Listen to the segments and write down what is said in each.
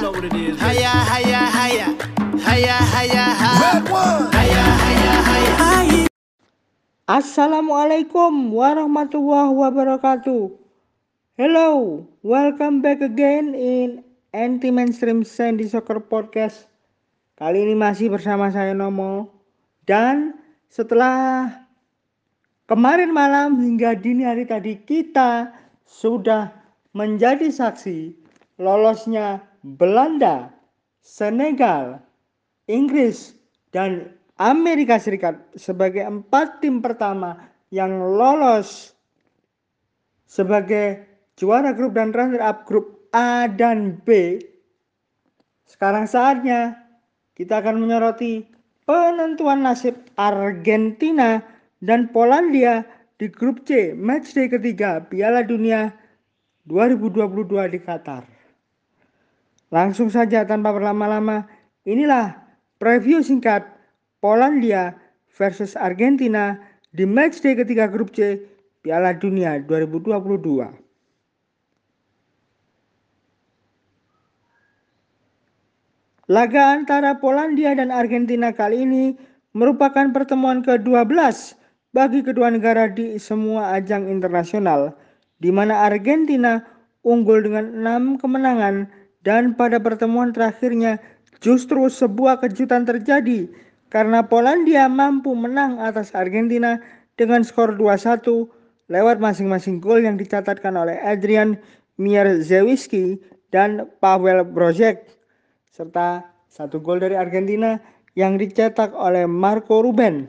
know what it is. Haya, haya, haya. Haya, haya, haya. Red one. Haya, haya, haya. Assalamualaikum warahmatullahi wabarakatuh. Hello, welcome back again in Anti Mainstream Sandy Soccer Podcast. Kali ini masih bersama saya Nomo dan setelah kemarin malam hingga dini hari tadi kita sudah menjadi saksi lolosnya Belanda, Senegal, Inggris, dan Amerika Serikat sebagai empat tim pertama yang lolos sebagai juara grup dan runner up grup A dan B. Sekarang saatnya kita akan menyoroti penentuan nasib Argentina dan Polandia di grup C matchday ketiga Piala Dunia 2022 di Qatar. Langsung saja tanpa berlama-lama, inilah preview singkat Polandia versus Argentina di matchday ketiga grup C Piala Dunia 2022. Laga antara Polandia dan Argentina kali ini merupakan pertemuan ke-12 bagi kedua negara di semua ajang internasional, di mana Argentina unggul dengan 6 kemenangan dan pada pertemuan terakhirnya justru sebuah kejutan terjadi karena Polandia mampu menang atas Argentina dengan skor 2-1 lewat masing-masing gol yang dicatatkan oleh Adrian Mierzewski dan Pavel Brozek serta satu gol dari Argentina yang dicetak oleh Marco Ruben.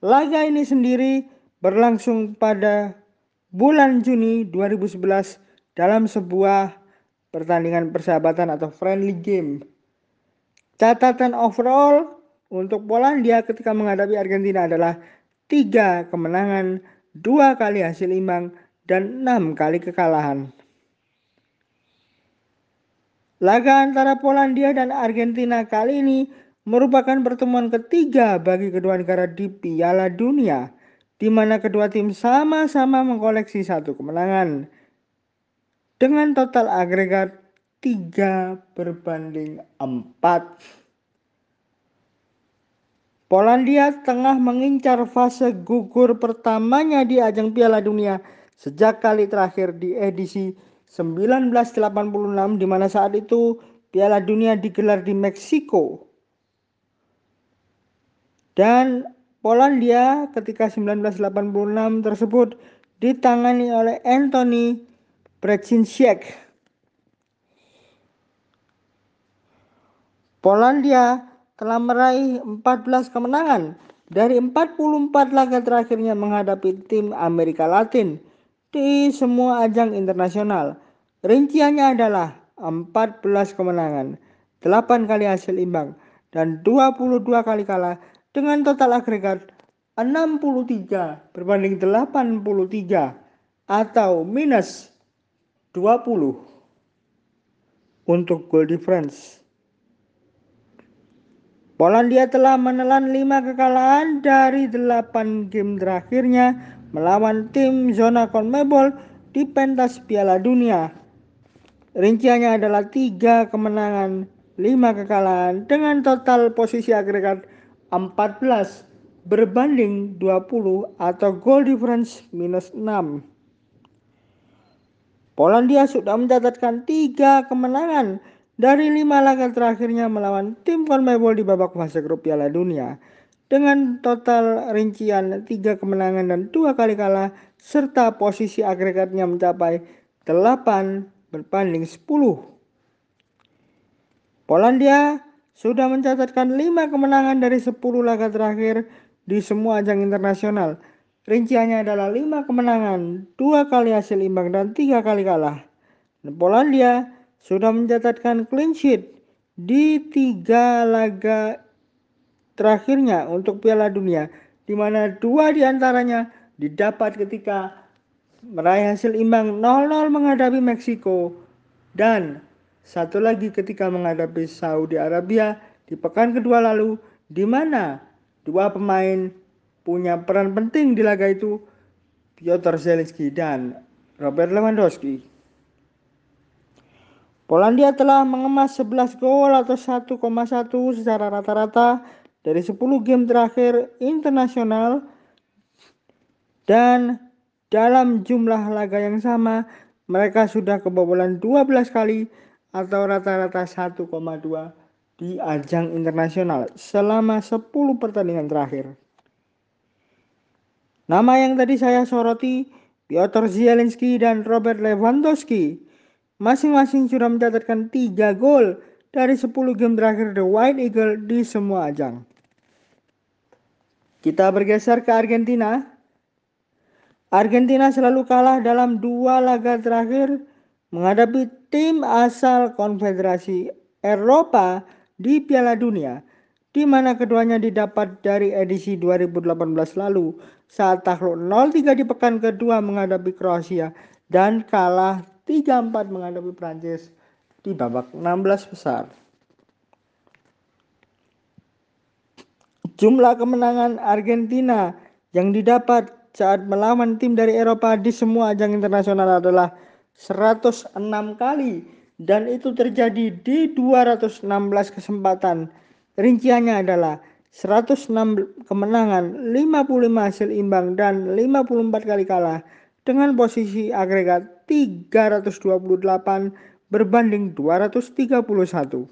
Laga ini sendiri berlangsung pada bulan Juni 2011 dalam sebuah pertandingan persahabatan atau friendly game. Catatan overall untuk Polandia ketika menghadapi Argentina adalah tiga kemenangan, dua kali hasil imbang, dan enam kali kekalahan. Laga antara Polandia dan Argentina kali ini merupakan pertemuan ketiga bagi kedua negara di Piala Dunia, di mana kedua tim sama-sama mengkoleksi satu kemenangan dengan total agregat 3 berbanding 4. Polandia tengah mengincar fase gugur pertamanya di ajang Piala Dunia sejak kali terakhir di edisi 1986 di mana saat itu Piala Dunia digelar di Meksiko. Dan Polandia ketika 1986 tersebut ditangani oleh Anthony Brzezinski. Polandia telah meraih 14 kemenangan dari 44 laga terakhirnya menghadapi tim Amerika Latin di semua ajang internasional. Rinciannya adalah 14 kemenangan, 8 kali hasil imbang, dan 22 kali kalah dengan total agregat 63 berbanding 83 atau minus 20 untuk goal difference. Polandia telah menelan 5 kekalahan dari 8 game terakhirnya melawan tim zona CONMEBOL di pentas Piala Dunia. Rinciannya adalah 3 kemenangan, 5 kekalahan dengan total posisi agregat 14 berbanding 20 atau goal difference minus 6. Polandia sudah mencatatkan 3 kemenangan dari lima laga terakhirnya melawan tim CONMEBOL di babak fase grup Piala Dunia dengan total rincian tiga kemenangan dan dua kali kalah serta posisi agregatnya mencapai 8 berbanding 10. Polandia sudah mencatatkan 5 kemenangan dari 10 laga terakhir di semua ajang internasional. Rinciannya adalah 5 kemenangan, 2 kali hasil imbang dan 3 kali kalah. Dan Polandia sudah mencatatkan clean sheet di tiga laga terakhirnya untuk Piala Dunia, di mana dua di antaranya didapat ketika meraih hasil imbang 0-0 menghadapi Meksiko dan satu lagi ketika menghadapi Saudi Arabia di pekan kedua lalu di mana dua pemain punya peran penting di laga itu Piotr Zelensky dan Robert Lewandowski. Polandia telah mengemas 11 gol atau 1,1 secara rata-rata dari 10 game terakhir internasional dan dalam jumlah laga yang sama mereka sudah kebobolan 12 kali atau rata-rata 1,2 di ajang internasional selama 10 pertandingan terakhir. Nama yang tadi saya soroti Piotr Zielinski dan Robert Lewandowski masing-masing sudah mencatatkan 3 gol dari 10 game terakhir The White Eagle di semua ajang. Kita bergeser ke Argentina. Argentina selalu kalah dalam dua laga terakhir menghadapi tim asal Konfederasi Eropa di Piala Dunia, di mana keduanya didapat dari edisi 2018 lalu saat takluk 0-3 di pekan kedua menghadapi Kroasia dan kalah 3-4 menghadapi Prancis di babak 16 besar. Jumlah kemenangan Argentina yang didapat saat melawan tim dari Eropa di semua ajang internasional adalah 106 kali dan itu terjadi di 216 kesempatan. Rinciannya adalah 106 kemenangan, 55 hasil imbang dan 54 kali kalah dengan posisi agregat 328 berbanding 231.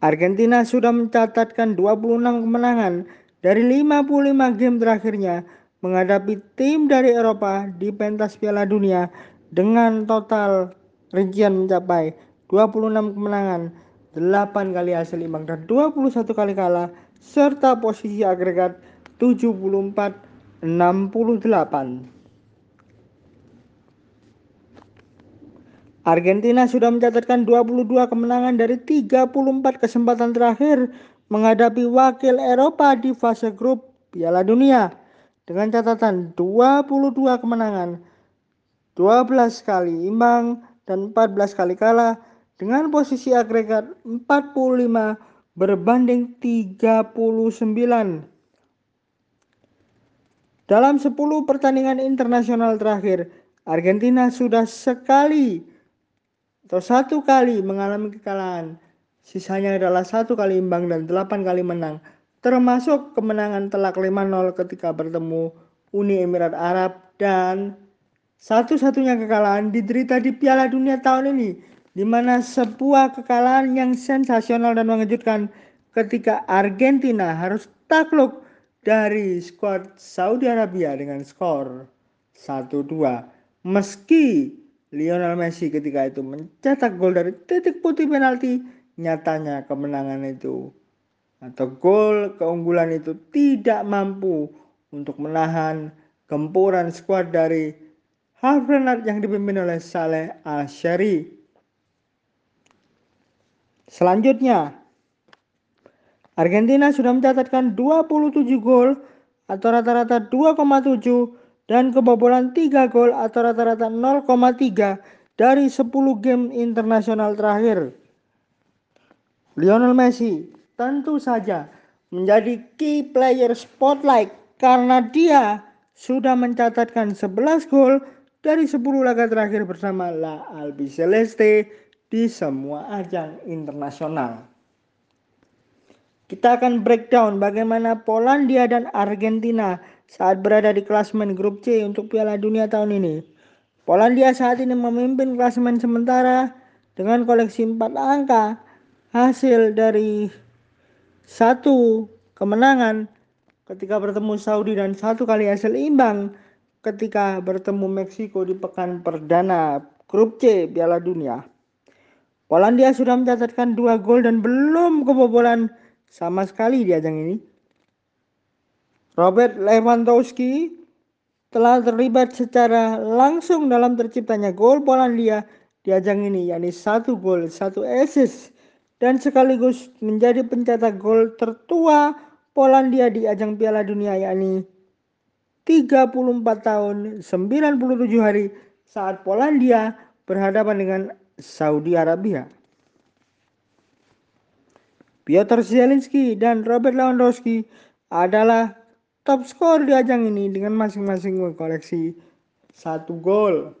Argentina sudah mencatatkan 26 kemenangan dari 55 game terakhirnya menghadapi tim dari Eropa di pentas Piala Dunia dengan total rincian mencapai 26 kemenangan, 8 kali hasil imbang dan 21 kali kalah serta posisi agregat 74 68. Argentina sudah mencatatkan 22 kemenangan dari 34 kesempatan terakhir menghadapi wakil Eropa di fase grup Piala Dunia dengan catatan 22 kemenangan, 12 kali imbang dan 14 kali kalah dengan posisi agregat 45 berbanding 39. Dalam 10 pertandingan internasional terakhir, Argentina sudah sekali atau satu kali mengalami kekalahan. Sisanya adalah satu kali imbang dan delapan kali menang, termasuk kemenangan telak 5-0 ketika bertemu Uni Emirat Arab dan satu-satunya kekalahan diderita di Piala Dunia tahun ini, di mana sebuah kekalahan yang sensasional dan mengejutkan ketika Argentina harus takluk dari skuad Saudi Arabia dengan skor 1-2. Meski Lionel Messi ketika itu mencetak gol dari titik putih penalti, nyatanya kemenangan itu atau gol keunggulan itu tidak mampu untuk menahan gempuran skuad dari Harvard yang dipimpin oleh Saleh Al-Shari. Selanjutnya, Argentina sudah mencatatkan 27 gol atau rata-rata 2,7 dan kebobolan 3 gol atau rata-rata 0,3 dari 10 game internasional terakhir. Lionel Messi tentu saja menjadi key player spotlight karena dia sudah mencatatkan 11 gol dari 10 laga terakhir bersama La Albiceleste di semua ajang internasional. Kita akan breakdown bagaimana Polandia dan Argentina saat berada di klasmen grup C untuk Piala Dunia tahun ini. Polandia saat ini memimpin klasmen sementara dengan koleksi 4 angka hasil dari satu kemenangan ketika bertemu Saudi dan satu kali hasil imbang ketika bertemu Meksiko di pekan perdana grup C Piala Dunia. Polandia sudah mencatatkan dua gol dan belum kebobolan sama sekali di ajang ini. Robert Lewandowski telah terlibat secara langsung dalam terciptanya gol Polandia di ajang ini, yakni satu gol, satu assist, dan sekaligus menjadi pencetak gol tertua Polandia di ajang Piala Dunia, yakni 34 tahun 97 hari saat Polandia berhadapan dengan Saudi Arabia. Piotr Zielinski dan Robert Lewandowski adalah top skor di ajang ini dengan masing-masing mengkoleksi satu gol.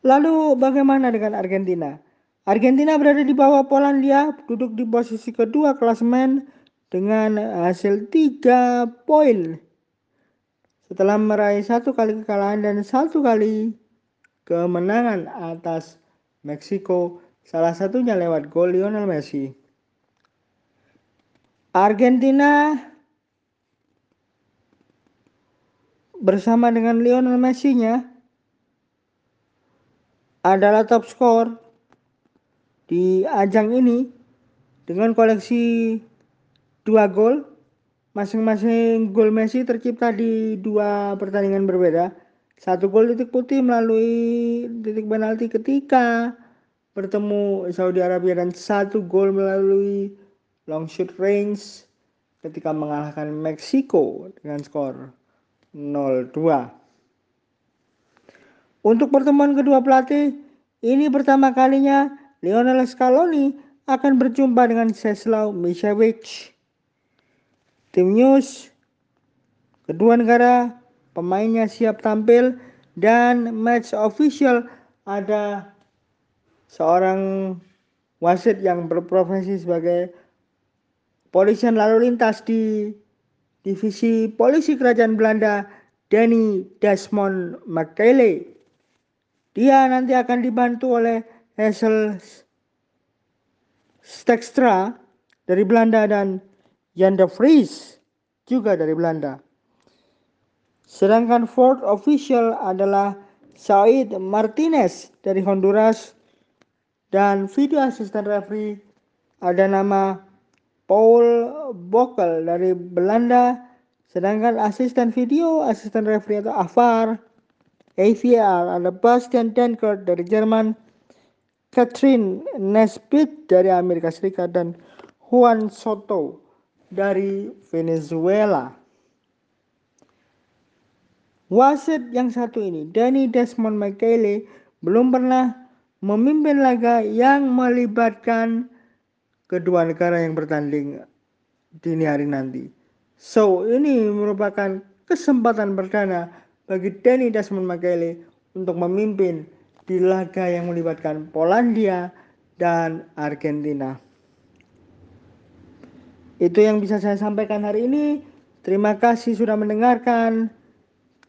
Lalu bagaimana dengan Argentina? Argentina berada di bawah Polandia, duduk di posisi kedua klasemen dengan hasil 3 poin. Setelah meraih satu kali kekalahan dan satu kali kemenangan atas Meksiko, salah satunya lewat gol Lionel Messi. Argentina bersama dengan Lionel Messi-nya adalah top skor di ajang ini dengan koleksi dua gol masing-masing gol Messi tercipta di dua pertandingan berbeda satu gol titik putih melalui titik penalti ketika bertemu Saudi Arabia dan satu gol melalui long shoot range ketika mengalahkan Meksiko dengan skor 0-2 untuk pertemuan kedua pelatih, ini pertama kalinya Lionel Scaloni akan berjumpa dengan Czeslaw Michewicz. Tim News, kedua negara pemainnya siap tampil dan match official ada seorang wasit yang berprofesi sebagai polisian lalu lintas di divisi polisi kerajaan Belanda Danny Desmond McKayley. Dia nanti akan dibantu oleh Hazel Stekstra dari Belanda dan Jan de Vries juga dari Belanda. Sedangkan fourth official adalah Said Martinez dari Honduras dan video assistant referee ada nama Paul Bokel dari Belanda sedangkan asisten video asisten referee atau AVAR AVR ada Bastian Dankert dari Jerman, Catherine Nesbitt dari Amerika Serikat dan Juan Soto dari Venezuela. Wasit yang satu ini, Danny Desmond McKayley, belum pernah memimpin laga yang melibatkan kedua negara yang bertanding dini hari nanti. So, ini merupakan kesempatan perdana bagi Danny Desmond McKayley untuk memimpin di laga yang melibatkan Polandia dan Argentina. Itu yang bisa saya sampaikan hari ini. Terima kasih sudah mendengarkan.